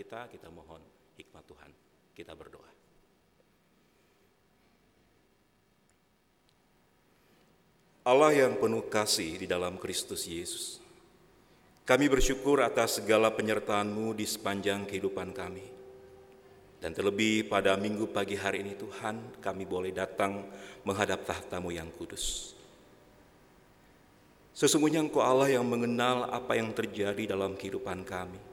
kita, kita mohon hikmat Tuhan. Kita berdoa. Allah yang penuh kasih di dalam Kristus Yesus, kami bersyukur atas segala penyertaan-Mu di sepanjang kehidupan kami. Dan terlebih pada minggu pagi hari ini Tuhan, kami boleh datang menghadap tahtamu yang kudus. Sesungguhnya Engkau Allah yang mengenal apa yang terjadi dalam kehidupan kami.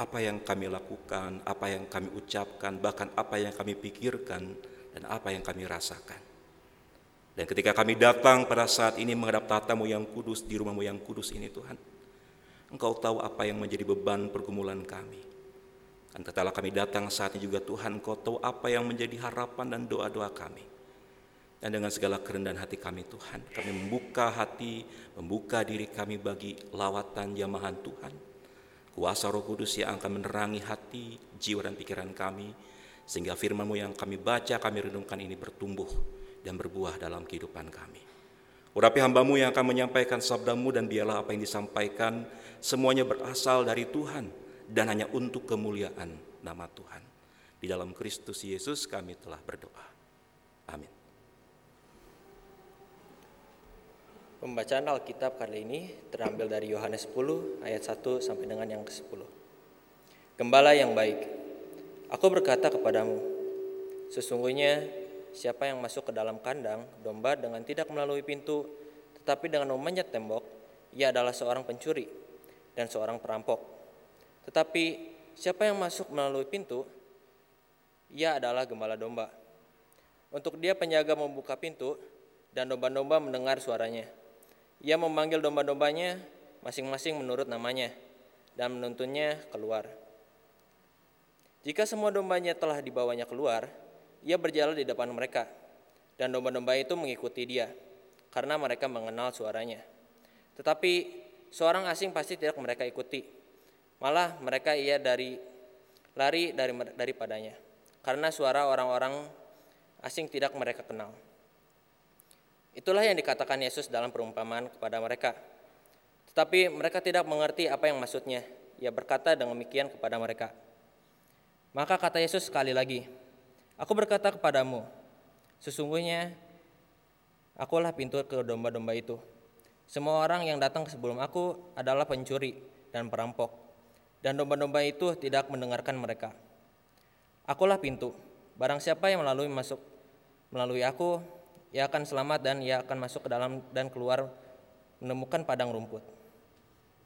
Apa yang kami lakukan, apa yang kami ucapkan, bahkan apa yang kami pikirkan, dan apa yang kami rasakan. Dan ketika kami datang pada saat ini menghadap tatamu yang kudus di rumahmu yang kudus ini Tuhan, Engkau tahu apa yang menjadi beban pergumulan kami. Dan setelah kami datang saat ini juga Tuhan, Engkau tahu apa yang menjadi harapan dan doa-doa kami. Dan dengan segala kerendahan hati kami Tuhan, kami membuka hati, membuka diri kami bagi lawatan jamahan Tuhan. Kuasa roh kudus yang akan menerangi hati, jiwa dan pikiran kami, sehingga firmanmu yang kami baca, kami renungkan ini bertumbuh dan berbuah dalam kehidupan kami. Urapi hambamu yang akan menyampaikan sabdamu dan biarlah apa yang disampaikan semuanya berasal dari Tuhan dan hanya untuk kemuliaan nama Tuhan. Di dalam Kristus Yesus kami telah berdoa. Amin. Pembacaan Alkitab kali ini terambil dari Yohanes 10 ayat 1 sampai dengan yang ke-10. Gembala yang baik, aku berkata kepadamu, sesungguhnya Siapa yang masuk ke dalam kandang domba dengan tidak melalui pintu, tetapi dengan memanjat tembok, ia adalah seorang pencuri dan seorang perampok. Tetapi siapa yang masuk melalui pintu, ia adalah gembala domba. Untuk dia penjaga membuka pintu dan domba-domba mendengar suaranya. Ia memanggil domba-dombanya masing-masing menurut namanya dan menuntunnya keluar. Jika semua dombanya telah dibawanya keluar, ia berjalan di depan mereka, dan domba-domba itu mengikuti dia, karena mereka mengenal suaranya. Tetapi seorang asing pasti tidak mereka ikuti, malah mereka ia dari lari dari daripadanya, karena suara orang-orang asing tidak mereka kenal. Itulah yang dikatakan Yesus dalam perumpamaan kepada mereka. Tetapi mereka tidak mengerti apa yang maksudnya. Ia berkata dengan demikian kepada mereka. Maka kata Yesus sekali lagi, Aku berkata kepadamu, sesungguhnya akulah pintu ke domba-domba itu. Semua orang yang datang sebelum aku adalah pencuri dan perampok, dan domba-domba itu tidak mendengarkan mereka. Akulah pintu. Barang siapa yang melalui masuk melalui aku, ia akan selamat dan ia akan masuk ke dalam dan keluar menemukan padang rumput.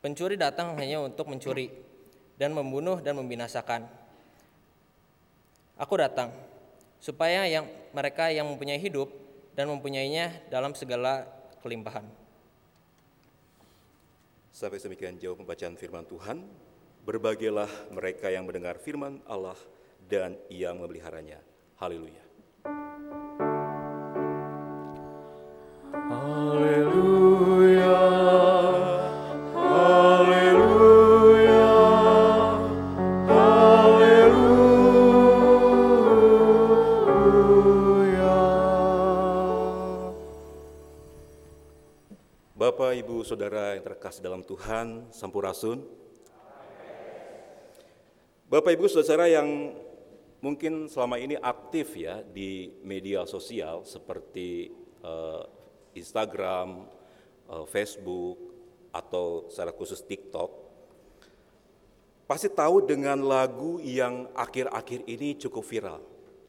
Pencuri datang hanya untuk mencuri dan membunuh dan membinasakan. Aku datang supaya yang mereka yang mempunyai hidup dan mempunyainya dalam segala kelimpahan. Sampai semikian jauh pembacaan firman Tuhan. Berbahagialah mereka yang mendengar firman Allah dan yang memeliharanya. Haleluya. Saudara yang terkasih dalam Tuhan, Sampurasun. Bapak Ibu saudara yang mungkin selama ini aktif ya di media sosial seperti uh, Instagram, uh, Facebook, atau secara khusus TikTok, pasti tahu dengan lagu yang akhir-akhir ini cukup viral.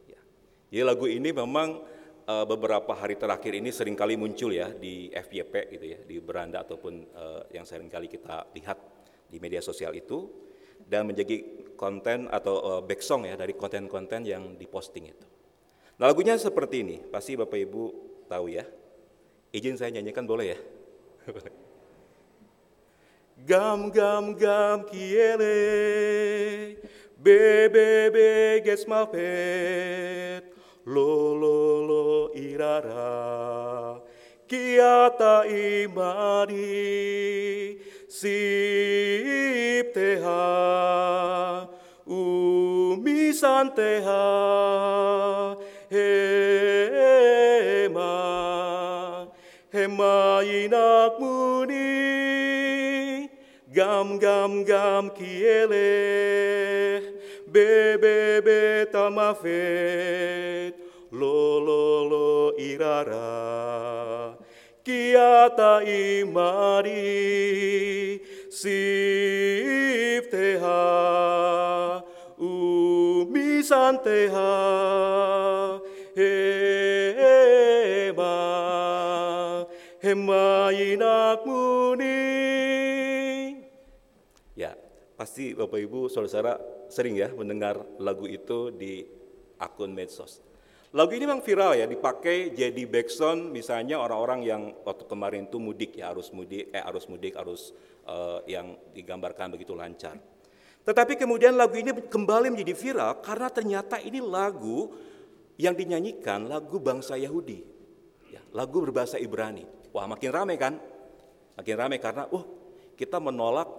Ya. Jadi lagu ini memang uh, beberapa hari terakhir ini sering kali muncul ya di FYP gitu ya, di beranda ataupun uh, yang sering kali kita lihat di media sosial itu dan menjadi konten atau back song ya dari konten-konten yang diposting itu. Nah lagunya seperti ini, pasti Bapak Ibu tahu ya. Izin saya nyanyikan boleh ya? Gam gam gam kiele, bebe be ges mapet, lo lo lo irara kiata imani sipteha umisanteha hema hema inak muni gam gam gam kiele bebebe tamafet, lo lo lo irara, kiata imari, sifteha, umisanteha, hema, hema inak muni. Ya, pasti Bapak Ibu saudara-saudara sering ya mendengar lagu itu di akun medsos. Lagu ini memang viral ya, dipakai jadi backsound misalnya orang-orang yang waktu kemarin itu mudik ya, arus mudik, eh arus mudik, arus eh, yang digambarkan begitu lancar. Tetapi kemudian lagu ini kembali menjadi viral karena ternyata ini lagu yang dinyanyikan lagu bangsa Yahudi. Ya, lagu berbahasa Ibrani. Wah makin ramai kan? Makin ramai karena, oh kita menolak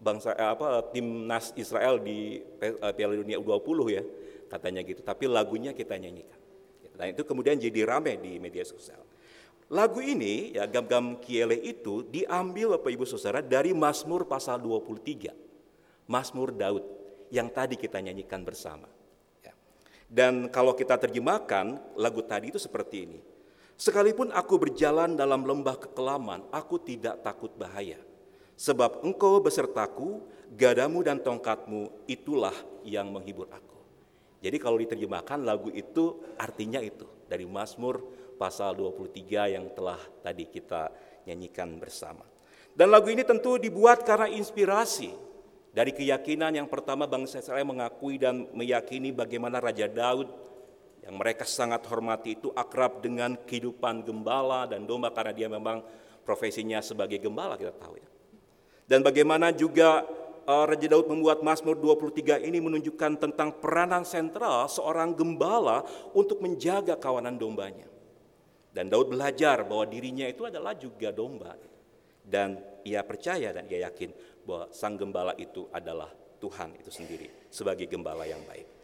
bangsa eh, apa timnas Israel di eh, Piala Dunia U20 ya katanya gitu. Tapi lagunya kita nyanyikan. Dan itu kemudian jadi rame di media sosial. Lagu ini ya gam-gam kiele itu diambil Bapak Ibu Saudara dari Mazmur pasal 23 Mazmur Daud yang tadi kita nyanyikan bersama. Ya. dan kalau kita terjemahkan lagu tadi itu seperti ini sekalipun aku berjalan dalam lembah kekelaman aku tidak takut bahaya sebab engkau besertaku gadamu dan tongkatmu itulah yang menghibur aku jadi kalau diterjemahkan lagu itu artinya itu dari Mazmur pasal 23 yang telah tadi kita nyanyikan bersama. Dan lagu ini tentu dibuat karena inspirasi dari keyakinan yang pertama bangsa Israel mengakui dan meyakini bagaimana Raja Daud yang mereka sangat hormati itu akrab dengan kehidupan gembala dan domba karena dia memang profesinya sebagai gembala kita tahu ya. Dan bagaimana juga uh, Raja Daud membuat Mazmur 23 ini menunjukkan tentang peranan sentral seorang gembala untuk menjaga kawanan dombanya. Dan Daud belajar bahwa dirinya itu adalah juga domba. Dan ia percaya dan ia yakin bahwa sang gembala itu adalah Tuhan itu sendiri sebagai gembala yang baik.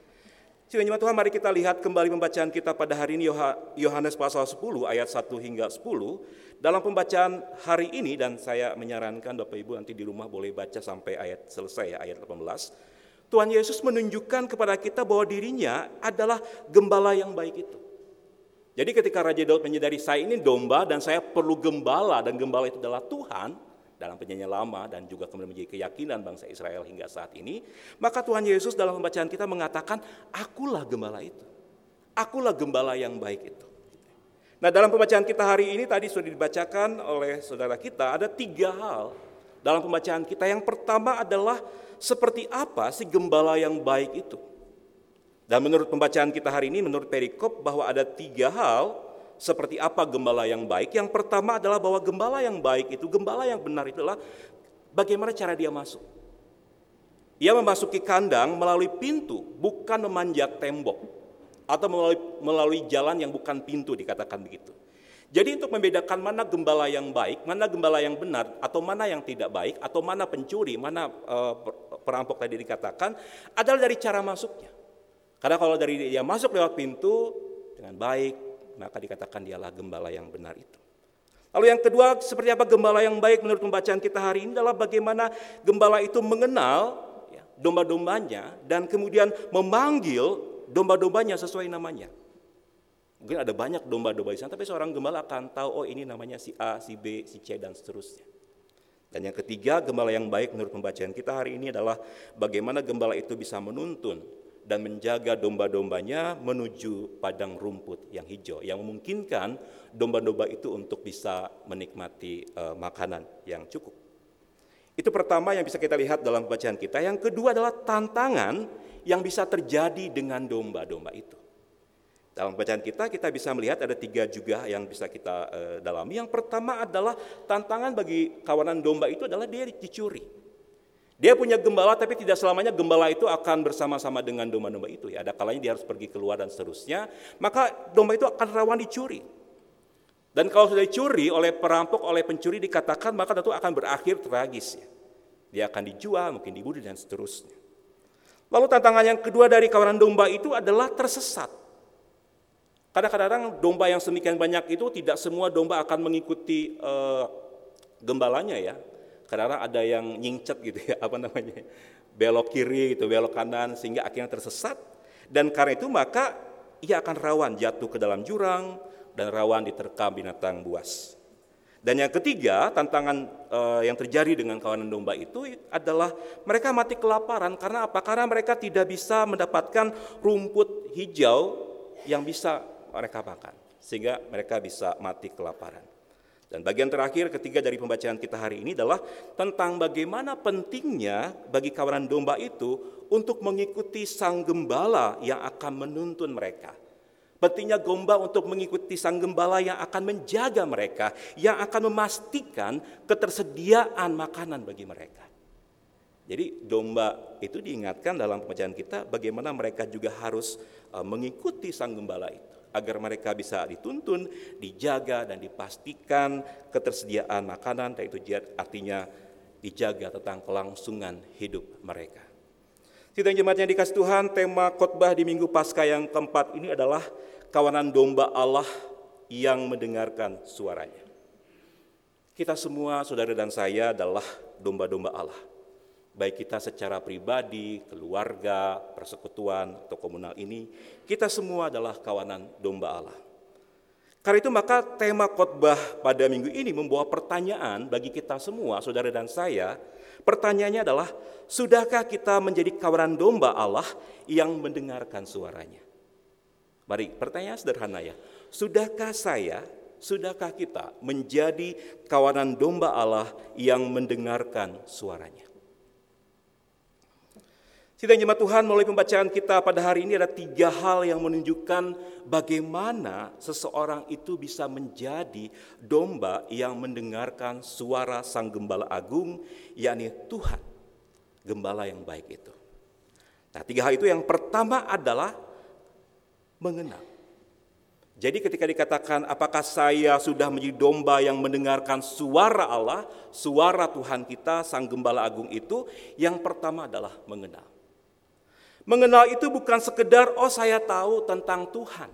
Sehingga Tuhan mari kita lihat kembali pembacaan kita pada hari ini Yohanes pasal 10 ayat 1 hingga 10. Dalam pembacaan hari ini dan saya menyarankan Bapak Ibu nanti di rumah boleh baca sampai ayat selesai ya ayat 18. Tuhan Yesus menunjukkan kepada kita bahwa dirinya adalah gembala yang baik itu. Jadi ketika Raja Daud menyadari saya ini domba dan saya perlu gembala dan gembala itu adalah Tuhan, dalam penyanyian lama dan juga kemudian menjadi keyakinan bangsa Israel hingga saat ini, maka Tuhan Yesus dalam pembacaan kita mengatakan, akulah gembala itu. Akulah gembala yang baik itu. Nah dalam pembacaan kita hari ini tadi sudah dibacakan oleh saudara kita, ada tiga hal dalam pembacaan kita. Yang pertama adalah seperti apa si gembala yang baik itu. Dan menurut pembacaan kita hari ini, menurut perikop bahwa ada tiga hal seperti apa gembala yang baik? Yang pertama adalah bahwa gembala yang baik itu, gembala yang benar itu adalah bagaimana cara dia masuk. Ia memasuki kandang melalui pintu, bukan memanjat tembok. Atau melalui, melalui jalan yang bukan pintu, dikatakan begitu. Jadi untuk membedakan mana gembala yang baik, mana gembala yang benar, atau mana yang tidak baik, atau mana pencuri, mana uh, perampok tadi dikatakan, adalah dari cara masuknya. Karena kalau dari dia masuk lewat pintu dengan baik, maka dikatakan dialah gembala yang benar itu. Lalu yang kedua, seperti apa gembala yang baik menurut pembacaan kita hari ini adalah bagaimana gembala itu mengenal ya, domba-dombanya dan kemudian memanggil domba-dombanya sesuai namanya. Mungkin ada banyak domba-domba di sana, tapi seorang gembala akan tahu, oh ini namanya si A, si B, si C, dan seterusnya. Dan yang ketiga, gembala yang baik menurut pembacaan kita hari ini adalah bagaimana gembala itu bisa menuntun dan menjaga domba-dombanya menuju padang rumput yang hijau yang memungkinkan domba-domba itu untuk bisa menikmati uh, makanan yang cukup. Itu pertama yang bisa kita lihat dalam bacaan kita. Yang kedua adalah tantangan yang bisa terjadi dengan domba-domba itu. Dalam bacaan kita, kita bisa melihat ada tiga juga yang bisa kita uh, dalami. Yang pertama adalah tantangan bagi kawanan domba itu adalah dia dicuri. Dia punya gembala tapi tidak selamanya gembala itu akan bersama-sama dengan domba-domba itu ya. Ada kalanya dia harus pergi keluar dan seterusnya. Maka domba itu akan rawan dicuri. Dan kalau sudah dicuri oleh perampok, oleh pencuri dikatakan maka tentu akan berakhir tragis ya. Dia akan dijual, mungkin dibunuh dan seterusnya. Lalu tantangan yang kedua dari kawanan domba itu adalah tersesat. Kadang-kadang domba yang semikian banyak itu tidak semua domba akan mengikuti uh, gembalanya ya. Kadang-kadang ada yang nyingcet gitu ya, apa namanya, belok kiri gitu, belok kanan sehingga akhirnya tersesat dan karena itu maka ia akan rawan jatuh ke dalam jurang dan rawan diterkam binatang buas. Dan yang ketiga, tantangan uh, yang terjadi dengan kawanan domba itu adalah mereka mati kelaparan karena apa? Karena mereka tidak bisa mendapatkan rumput hijau yang bisa mereka makan, sehingga mereka bisa mati kelaparan. Dan bagian terakhir ketiga dari pembacaan kita hari ini adalah tentang bagaimana pentingnya bagi kawanan domba itu untuk mengikuti sang gembala yang akan menuntun mereka. Pentingnya domba untuk mengikuti sang gembala yang akan menjaga mereka, yang akan memastikan ketersediaan makanan bagi mereka. Jadi domba itu diingatkan dalam pembacaan kita bagaimana mereka juga harus uh, mengikuti sang gembala itu agar mereka bisa dituntun, dijaga dan dipastikan ketersediaan makanan dan itu artinya dijaga tentang kelangsungan hidup mereka. Sidang jemaat yang dikasih Tuhan, tema khotbah di Minggu Paskah yang keempat ini adalah kawanan domba Allah yang mendengarkan suaranya. Kita semua, saudara dan saya adalah domba-domba Allah. Baik kita secara pribadi, keluarga, persekutuan, atau komunal ini, kita semua adalah kawanan domba Allah. Karena itu maka tema khotbah pada minggu ini membawa pertanyaan bagi kita semua, saudara dan saya. Pertanyaannya adalah, sudahkah kita menjadi kawanan domba Allah yang mendengarkan suaranya? Mari pertanyaan sederhana ya. Sudahkah saya, sudahkah kita menjadi kawanan domba Allah yang mendengarkan suaranya? Sidang jemaat Tuhan melalui pembacaan kita pada hari ini ada tiga hal yang menunjukkan bagaimana seseorang itu bisa menjadi domba yang mendengarkan suara sang gembala agung, yakni Tuhan, gembala yang baik itu. Nah tiga hal itu yang pertama adalah mengenal. Jadi ketika dikatakan apakah saya sudah menjadi domba yang mendengarkan suara Allah, suara Tuhan kita, Sang Gembala Agung itu, yang pertama adalah mengenal. Mengenal itu bukan sekedar, oh saya tahu tentang Tuhan.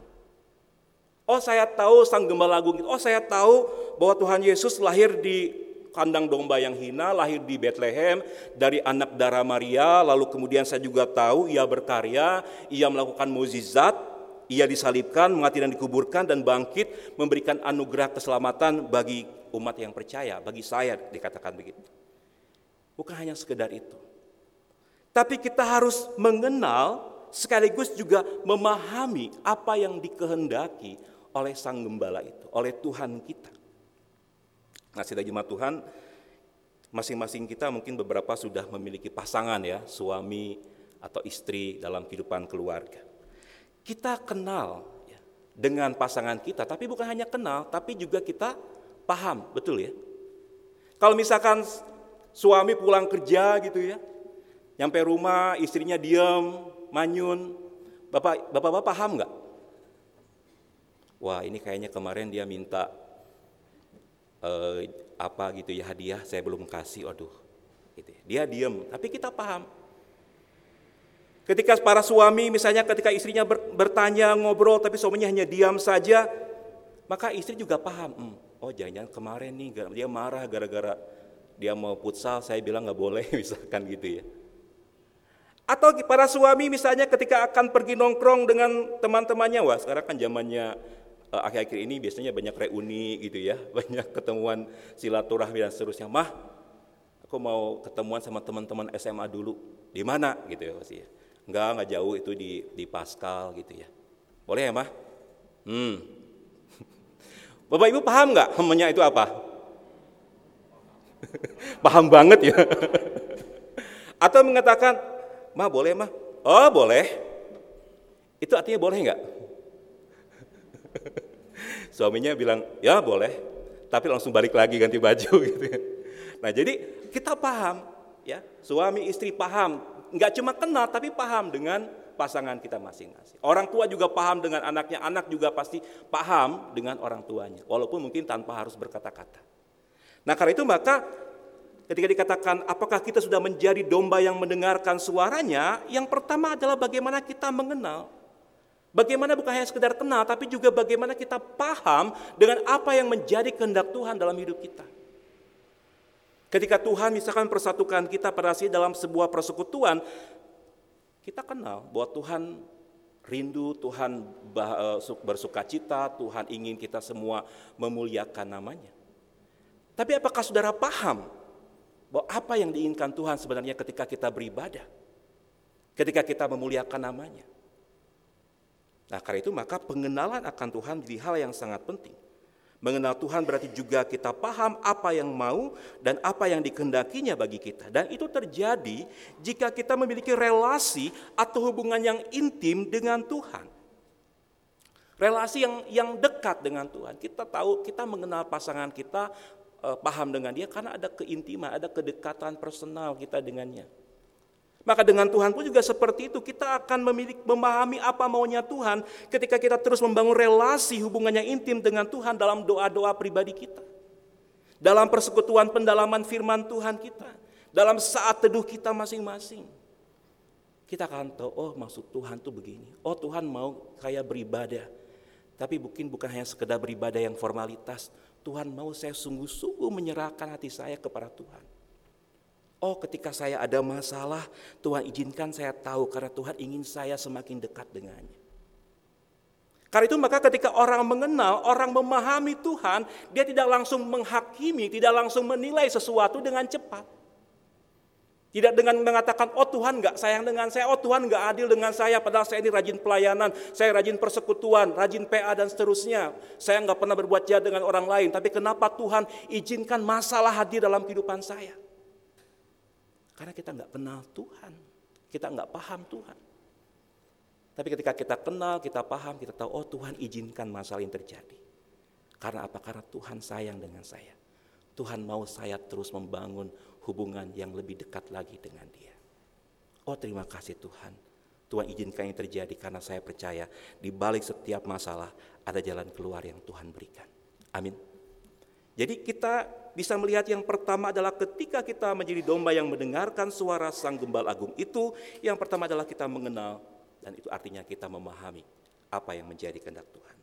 Oh saya tahu Sang Gembala Agung itu, oh saya tahu bahwa Tuhan Yesus lahir di kandang domba yang hina, lahir di Bethlehem dari anak darah Maria, lalu kemudian saya juga tahu ia berkarya, ia melakukan mukjizat, ia disalibkan, mati dan dikuburkan dan bangkit memberikan anugerah keselamatan bagi umat yang percaya, bagi saya dikatakan begitu. Bukan hanya sekedar itu. Tapi kita harus mengenal sekaligus juga memahami apa yang dikehendaki oleh sang gembala itu, oleh Tuhan kita. Nah, sudah jemaat Tuhan, masing-masing kita mungkin beberapa sudah memiliki pasangan ya, suami atau istri dalam kehidupan keluarga. Kita kenal ya, dengan pasangan kita, tapi bukan hanya kenal, tapi juga kita paham, betul ya? Kalau misalkan suami pulang kerja gitu ya, nyampe rumah istrinya diam, manyun, bapak bapak, bapak paham nggak? Wah ini kayaknya kemarin dia minta eh, apa gitu ya hadiah, saya belum kasih, aduh. Gitu. Ya. Dia diam, tapi kita paham. Ketika para suami misalnya ketika istrinya bertanya ngobrol tapi suaminya hanya diam saja, maka istri juga paham, hmm, oh jangan-jangan kemarin nih dia marah gara-gara dia mau futsal, saya bilang nggak boleh misalkan gitu ya. Atau para suami misalnya ketika akan pergi nongkrong dengan teman-temannya, wah sekarang kan zamannya eh, akhir-akhir ini biasanya banyak reuni gitu ya, banyak ketemuan silaturahmi dan seterusnya. Mah, aku mau ketemuan sama teman-teman SMA dulu, di mana gitu ya pasti ya. Enggak, enggak jauh itu di di Pascal gitu ya. Boleh ya, Mah? Hmm. Bapak Ibu paham nggak hemnya itu apa? paham banget ya. Atau mengatakan, Mah boleh mah? Oh boleh. Itu artinya boleh nggak? Suaminya bilang, ya boleh. Tapi langsung balik lagi ganti baju gitu ya. Nah jadi kita paham, ya suami istri paham nggak cuma kenal tapi paham dengan pasangan kita masing-masing. Orang tua juga paham dengan anaknya, anak juga pasti paham dengan orang tuanya, walaupun mungkin tanpa harus berkata-kata. Nah karena itu maka ketika dikatakan apakah kita sudah menjadi domba yang mendengarkan suaranya, yang pertama adalah bagaimana kita mengenal. Bagaimana bukan hanya sekedar kenal, tapi juga bagaimana kita paham dengan apa yang menjadi kehendak Tuhan dalam hidup kita. Ketika Tuhan misalkan persatukan kita pada dalam sebuah persekutuan, kita kenal bahwa Tuhan rindu, Tuhan eh, bersuka cita, Tuhan ingin kita semua memuliakan namanya. Tapi apakah saudara paham bahwa apa yang diinginkan Tuhan sebenarnya ketika kita beribadah? Ketika kita memuliakan namanya? Nah karena itu maka pengenalan akan Tuhan menjadi hal yang sangat penting. Mengenal Tuhan berarti juga kita paham apa yang mau dan apa yang dikehendakinya bagi kita. Dan itu terjadi jika kita memiliki relasi atau hubungan yang intim dengan Tuhan. Relasi yang yang dekat dengan Tuhan. Kita tahu, kita mengenal pasangan kita, eh, paham dengan dia karena ada keintiman, ada kedekatan personal kita dengannya. Maka dengan Tuhan pun juga seperti itu, kita akan memiliki, memahami apa maunya Tuhan ketika kita terus membangun relasi hubungan yang intim dengan Tuhan dalam doa-doa pribadi kita. Dalam persekutuan pendalaman firman Tuhan kita. Dalam saat teduh kita masing-masing. Kita akan tahu, oh maksud Tuhan tuh begini. Oh Tuhan mau kayak beribadah. Tapi mungkin bukan hanya sekedar beribadah yang formalitas. Tuhan mau saya sungguh-sungguh menyerahkan hati saya kepada Tuhan. Oh ketika saya ada masalah, Tuhan izinkan saya tahu karena Tuhan ingin saya semakin dekat dengannya. Karena itu maka ketika orang mengenal, orang memahami Tuhan, dia tidak langsung menghakimi, tidak langsung menilai sesuatu dengan cepat. Tidak dengan mengatakan, oh Tuhan nggak sayang dengan saya, oh Tuhan nggak adil dengan saya, padahal saya ini rajin pelayanan, saya rajin persekutuan, rajin PA dan seterusnya. Saya nggak pernah berbuat jahat dengan orang lain, tapi kenapa Tuhan izinkan masalah hadir dalam kehidupan saya? Karena kita nggak kenal Tuhan, kita nggak paham Tuhan. Tapi ketika kita kenal, kita paham, kita tahu, oh Tuhan izinkan masalah yang terjadi. Karena apa? Karena Tuhan sayang dengan saya. Tuhan mau saya terus membangun hubungan yang lebih dekat lagi dengan dia. Oh terima kasih Tuhan. Tuhan izinkan yang terjadi karena saya percaya di balik setiap masalah ada jalan keluar yang Tuhan berikan. Amin. Jadi kita bisa melihat yang pertama adalah ketika kita menjadi domba yang mendengarkan suara Sang Gembala Agung itu, yang pertama adalah kita mengenal dan itu artinya kita memahami apa yang menjadi kehendak Tuhan.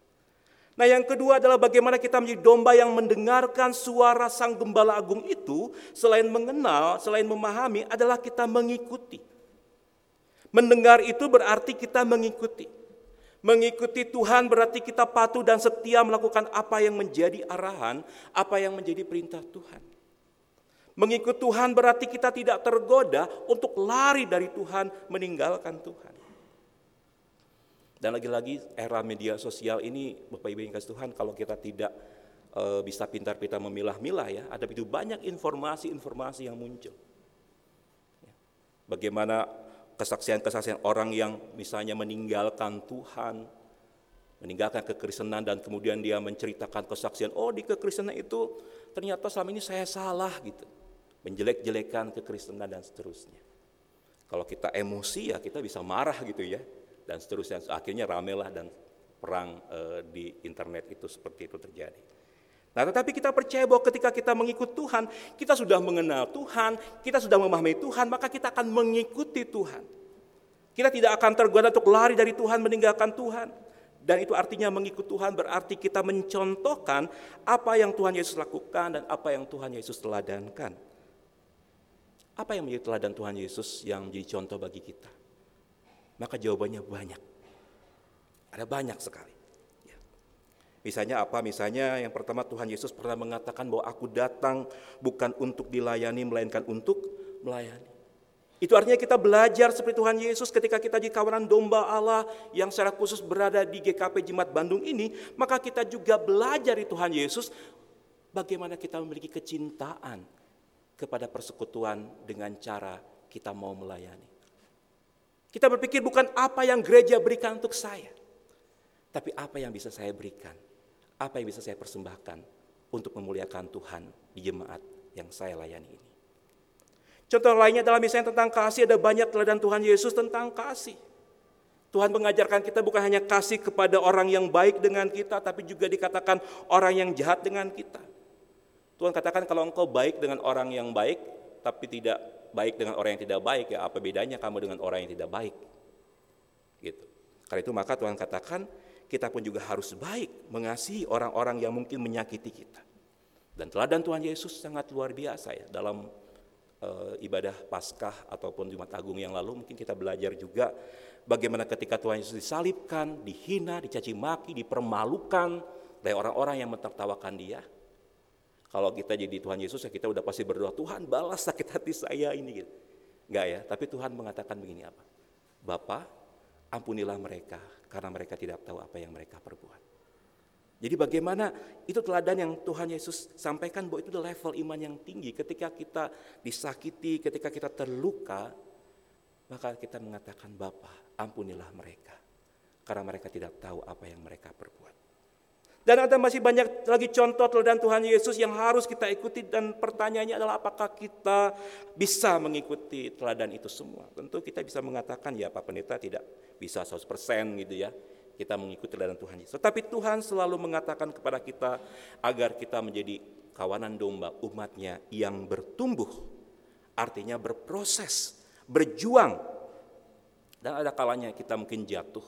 Nah yang kedua adalah bagaimana kita menjadi domba yang mendengarkan suara Sang Gembala Agung itu, selain mengenal, selain memahami adalah kita mengikuti. Mendengar itu berarti kita mengikuti. Mengikuti Tuhan berarti kita patuh dan setia melakukan apa yang menjadi arahan, apa yang menjadi perintah Tuhan. Mengikut Tuhan berarti kita tidak tergoda untuk lari dari Tuhan, meninggalkan Tuhan. Dan lagi-lagi era media sosial ini, Bapak Ibu yang kasih Tuhan, kalau kita tidak e, bisa pintar-pintar memilah-milah ya, ada begitu banyak informasi-informasi yang muncul. Bagaimana kesaksian-kesaksian orang yang misalnya meninggalkan Tuhan, meninggalkan kekristenan dan kemudian dia menceritakan kesaksian, oh di kekristenan itu ternyata selama ini saya salah gitu. Menjelek-jelekan kekristenan dan seterusnya. Kalau kita emosi ya kita bisa marah gitu ya dan seterusnya. Akhirnya ramelah dan perang e, di internet itu seperti itu terjadi. Nah, tetapi kita percaya bahwa ketika kita mengikut Tuhan, kita sudah mengenal Tuhan, kita sudah memahami Tuhan, maka kita akan mengikuti Tuhan. Kita tidak akan tergoda untuk lari dari Tuhan, meninggalkan Tuhan. Dan itu artinya mengikut Tuhan berarti kita mencontohkan apa yang Tuhan Yesus lakukan dan apa yang Tuhan Yesus teladankan. Apa yang menjadi teladan Tuhan Yesus yang menjadi contoh bagi kita? Maka jawabannya banyak. Ada banyak sekali. Misalnya apa? Misalnya yang pertama Tuhan Yesus pernah mengatakan bahwa aku datang bukan untuk dilayani melainkan untuk melayani. Itu artinya kita belajar seperti Tuhan Yesus ketika kita di kawanan domba Allah yang secara khusus berada di GKP Jimat Bandung ini, maka kita juga belajar di Tuhan Yesus bagaimana kita memiliki kecintaan kepada persekutuan dengan cara kita mau melayani. Kita berpikir bukan apa yang gereja berikan untuk saya, tapi apa yang bisa saya berikan apa yang bisa saya persembahkan untuk memuliakan Tuhan di jemaat yang saya layani ini. Contoh lainnya adalah misalnya tentang kasih, ada banyak teladan Tuhan Yesus tentang kasih. Tuhan mengajarkan kita bukan hanya kasih kepada orang yang baik dengan kita, tapi juga dikatakan orang yang jahat dengan kita. Tuhan katakan kalau engkau baik dengan orang yang baik, tapi tidak baik dengan orang yang tidak baik, ya apa bedanya kamu dengan orang yang tidak baik? Gitu. Karena itu maka Tuhan katakan kita pun juga harus baik mengasihi orang-orang yang mungkin menyakiti kita. Dan teladan Tuhan Yesus sangat luar biasa ya dalam uh, ibadah Paskah ataupun Jumat Agung yang lalu mungkin kita belajar juga bagaimana ketika Tuhan Yesus disalibkan, dihina, dicaci maki, dipermalukan oleh orang-orang yang mentertawakan dia. Kalau kita jadi Tuhan Yesus ya kita udah pasti berdoa, Tuhan balas sakit hati saya ini gitu. Enggak ya, tapi Tuhan mengatakan begini apa? Bapak, ampunilah mereka karena mereka tidak tahu apa yang mereka perbuat. Jadi bagaimana itu teladan yang Tuhan Yesus sampaikan bahwa itu level iman yang tinggi. Ketika kita disakiti, ketika kita terluka, maka kita mengatakan Bapa, ampunilah mereka. Karena mereka tidak tahu apa yang mereka perbuat. Dan ada masih banyak lagi contoh teladan Tuhan Yesus yang harus kita ikuti dan pertanyaannya adalah apakah kita bisa mengikuti teladan itu semua. Tentu kita bisa mengatakan ya Pak Pendeta tidak bisa 100% gitu ya kita mengikuti teladan Tuhan Yesus. Tetapi Tuhan selalu mengatakan kepada kita agar kita menjadi kawanan domba umatnya yang bertumbuh. Artinya berproses, berjuang. Dan ada kalanya kita mungkin jatuh.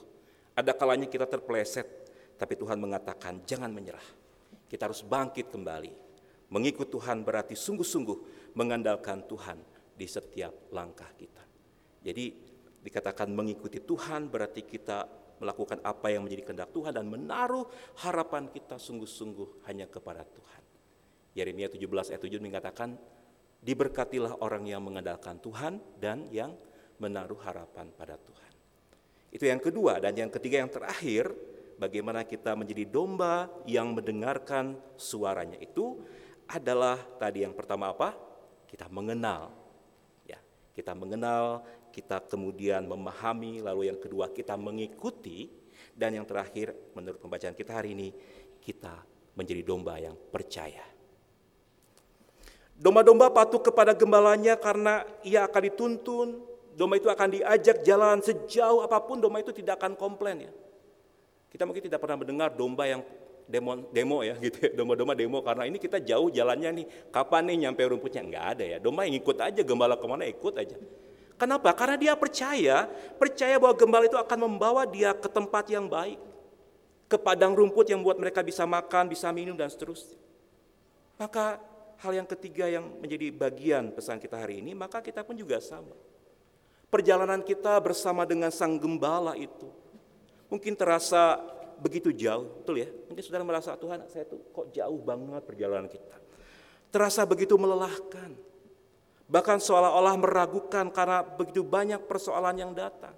Ada kalanya kita terpeleset. Tapi Tuhan mengatakan jangan menyerah. Kita harus bangkit kembali. Mengikut Tuhan berarti sungguh-sungguh mengandalkan Tuhan di setiap langkah kita. Jadi dikatakan mengikuti Tuhan berarti kita melakukan apa yang menjadi kehendak Tuhan dan menaruh harapan kita sungguh-sungguh hanya kepada Tuhan. Yeremia 17 ayat 7 mengatakan, diberkatilah orang yang mengandalkan Tuhan dan yang menaruh harapan pada Tuhan. Itu yang kedua dan yang ketiga yang terakhir, bagaimana kita menjadi domba yang mendengarkan suaranya itu adalah tadi yang pertama apa? Kita mengenal. Ya, kita mengenal kita kemudian memahami, lalu yang kedua kita mengikuti, dan yang terakhir menurut pembacaan kita hari ini, kita menjadi domba yang percaya. Domba-domba patuh kepada gembalanya karena ia akan dituntun, domba itu akan diajak jalan sejauh apa pun, domba itu tidak akan komplain ya. Kita mungkin tidak pernah mendengar domba yang demo, demo ya gitu ya, domba-domba demo karena ini kita jauh jalannya nih, kapan nih nyampe rumputnya? Enggak ada ya, domba yang ikut aja, gembala ke mana ikut aja. Kenapa? Karena dia percaya, percaya bahwa gembala itu akan membawa dia ke tempat yang baik. Ke padang rumput yang buat mereka bisa makan, bisa minum, dan seterusnya. Maka hal yang ketiga yang menjadi bagian pesan kita hari ini, maka kita pun juga sama. Perjalanan kita bersama dengan sang gembala itu mungkin terasa begitu jauh, betul ya? Mungkin saudara merasa Tuhan, saya tuh kok jauh banget perjalanan kita. Terasa begitu melelahkan Bahkan seolah-olah meragukan karena begitu banyak persoalan yang datang.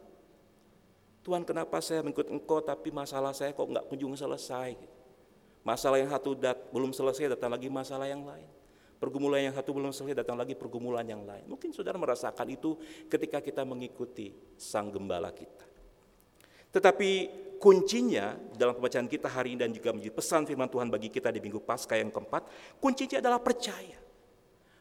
Tuhan kenapa saya mengikut engkau tapi masalah saya kok nggak kunjung selesai. Masalah yang satu dat, belum selesai datang lagi masalah yang lain. Pergumulan yang satu belum selesai datang lagi pergumulan yang lain. Mungkin saudara merasakan itu ketika kita mengikuti sang gembala kita. Tetapi kuncinya dalam pembacaan kita hari ini dan juga menjadi pesan firman Tuhan bagi kita di minggu Paskah yang keempat, kuncinya adalah percaya.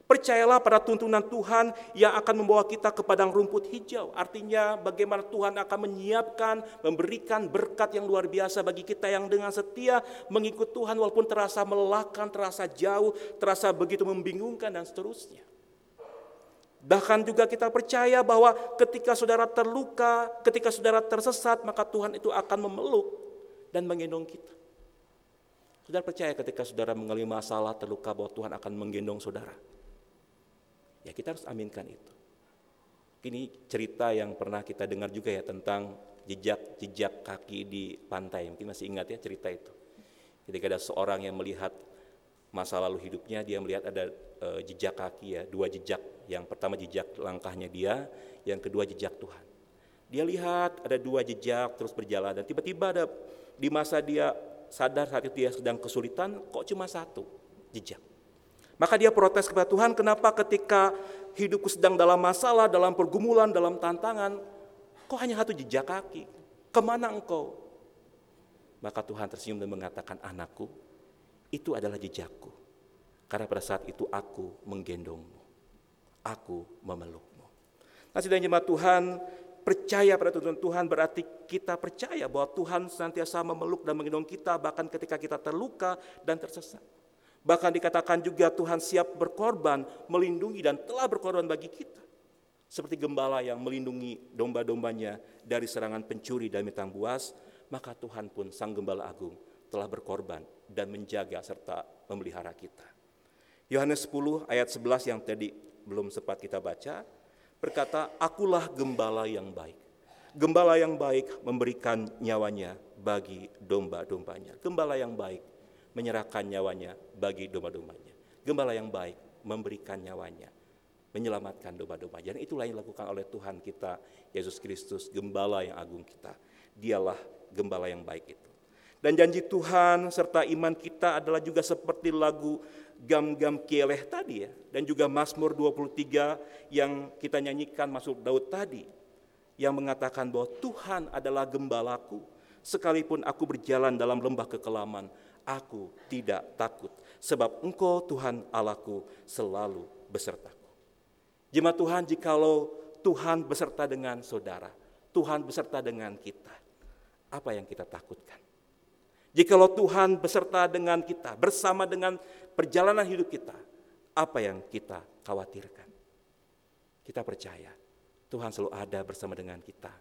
Percayalah pada tuntunan Tuhan yang akan membawa kita ke padang rumput hijau. Artinya bagaimana Tuhan akan menyiapkan, memberikan berkat yang luar biasa bagi kita yang dengan setia mengikut Tuhan walaupun terasa melelahkan, terasa jauh, terasa begitu membingungkan dan seterusnya. Bahkan juga kita percaya bahwa ketika saudara terluka, ketika saudara tersesat, maka Tuhan itu akan memeluk dan menggendong kita. Saudara percaya ketika saudara mengalami masalah terluka bahwa Tuhan akan menggendong saudara. Ya kita harus aminkan itu. Ini cerita yang pernah kita dengar juga ya tentang jejak-jejak kaki di pantai. Mungkin masih ingat ya cerita itu. Ketika ada seorang yang melihat masa lalu hidupnya, dia melihat ada e, jejak kaki ya, dua jejak. Yang pertama jejak langkahnya dia, yang kedua jejak Tuhan. Dia lihat ada dua jejak terus berjalan dan tiba-tiba ada di masa dia sadar saat itu dia sedang kesulitan, kok cuma satu jejak. Maka dia protes kepada Tuhan, kenapa ketika hidupku sedang dalam masalah, dalam pergumulan, dalam tantangan, kok hanya satu jejak kaki? Ke mana engkau? Maka Tuhan tersenyum dan mengatakan, anakku, itu adalah jejakku. Karena pada saat itu aku menggendongmu. Aku memelukmu. Nah, sedang jemaat Tuhan, percaya pada tuntunan Tuhan berarti kita percaya bahwa Tuhan senantiasa memeluk dan menggendong kita bahkan ketika kita terluka dan tersesat. Bahkan dikatakan juga Tuhan siap berkorban, melindungi dan telah berkorban bagi kita. Seperti gembala yang melindungi domba-dombanya dari serangan pencuri dan mitang buas, maka Tuhan pun sang gembala agung telah berkorban dan menjaga serta memelihara kita. Yohanes 10 ayat 11 yang tadi belum sempat kita baca berkata, "Akulah gembala yang baik." Gembala yang baik memberikan nyawanya bagi domba-dombanya. Gembala yang baik menyerahkan nyawanya bagi domba-dombanya. Gembala yang baik memberikan nyawanya, menyelamatkan domba-dombanya. Dan itulah yang dilakukan oleh Tuhan kita, Yesus Kristus, gembala yang agung kita. Dialah gembala yang baik itu. Dan janji Tuhan serta iman kita adalah juga seperti lagu Gam-Gam Kieleh tadi ya. Dan juga Mazmur 23 yang kita nyanyikan masuk Daud tadi yang mengatakan bahwa Tuhan adalah gembalaku. Sekalipun aku berjalan dalam lembah kekelaman, aku tidak takut. Sebab engkau Tuhan Allahku selalu besertaku. Jemaat Tuhan jikalau Tuhan beserta dengan saudara, Tuhan beserta dengan kita, apa yang kita takutkan? Jikalau Tuhan beserta dengan kita, bersama dengan perjalanan hidup kita, apa yang kita khawatirkan? Kita percaya Tuhan selalu ada bersama dengan kita.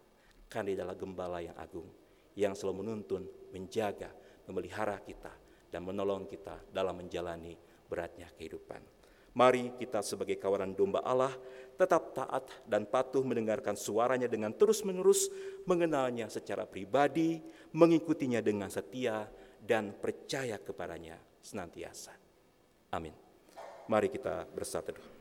Karena dia adalah gembala yang agung, yang selalu menuntun, menjaga, memelihara kita, dan menolong kita dalam menjalani beratnya kehidupan. Mari kita sebagai kawanan domba Allah tetap taat dan patuh mendengarkan suaranya dengan terus-menerus mengenalnya secara pribadi, mengikutinya dengan setia, dan percaya kepadanya senantiasa. Amin. Mari kita bersatu.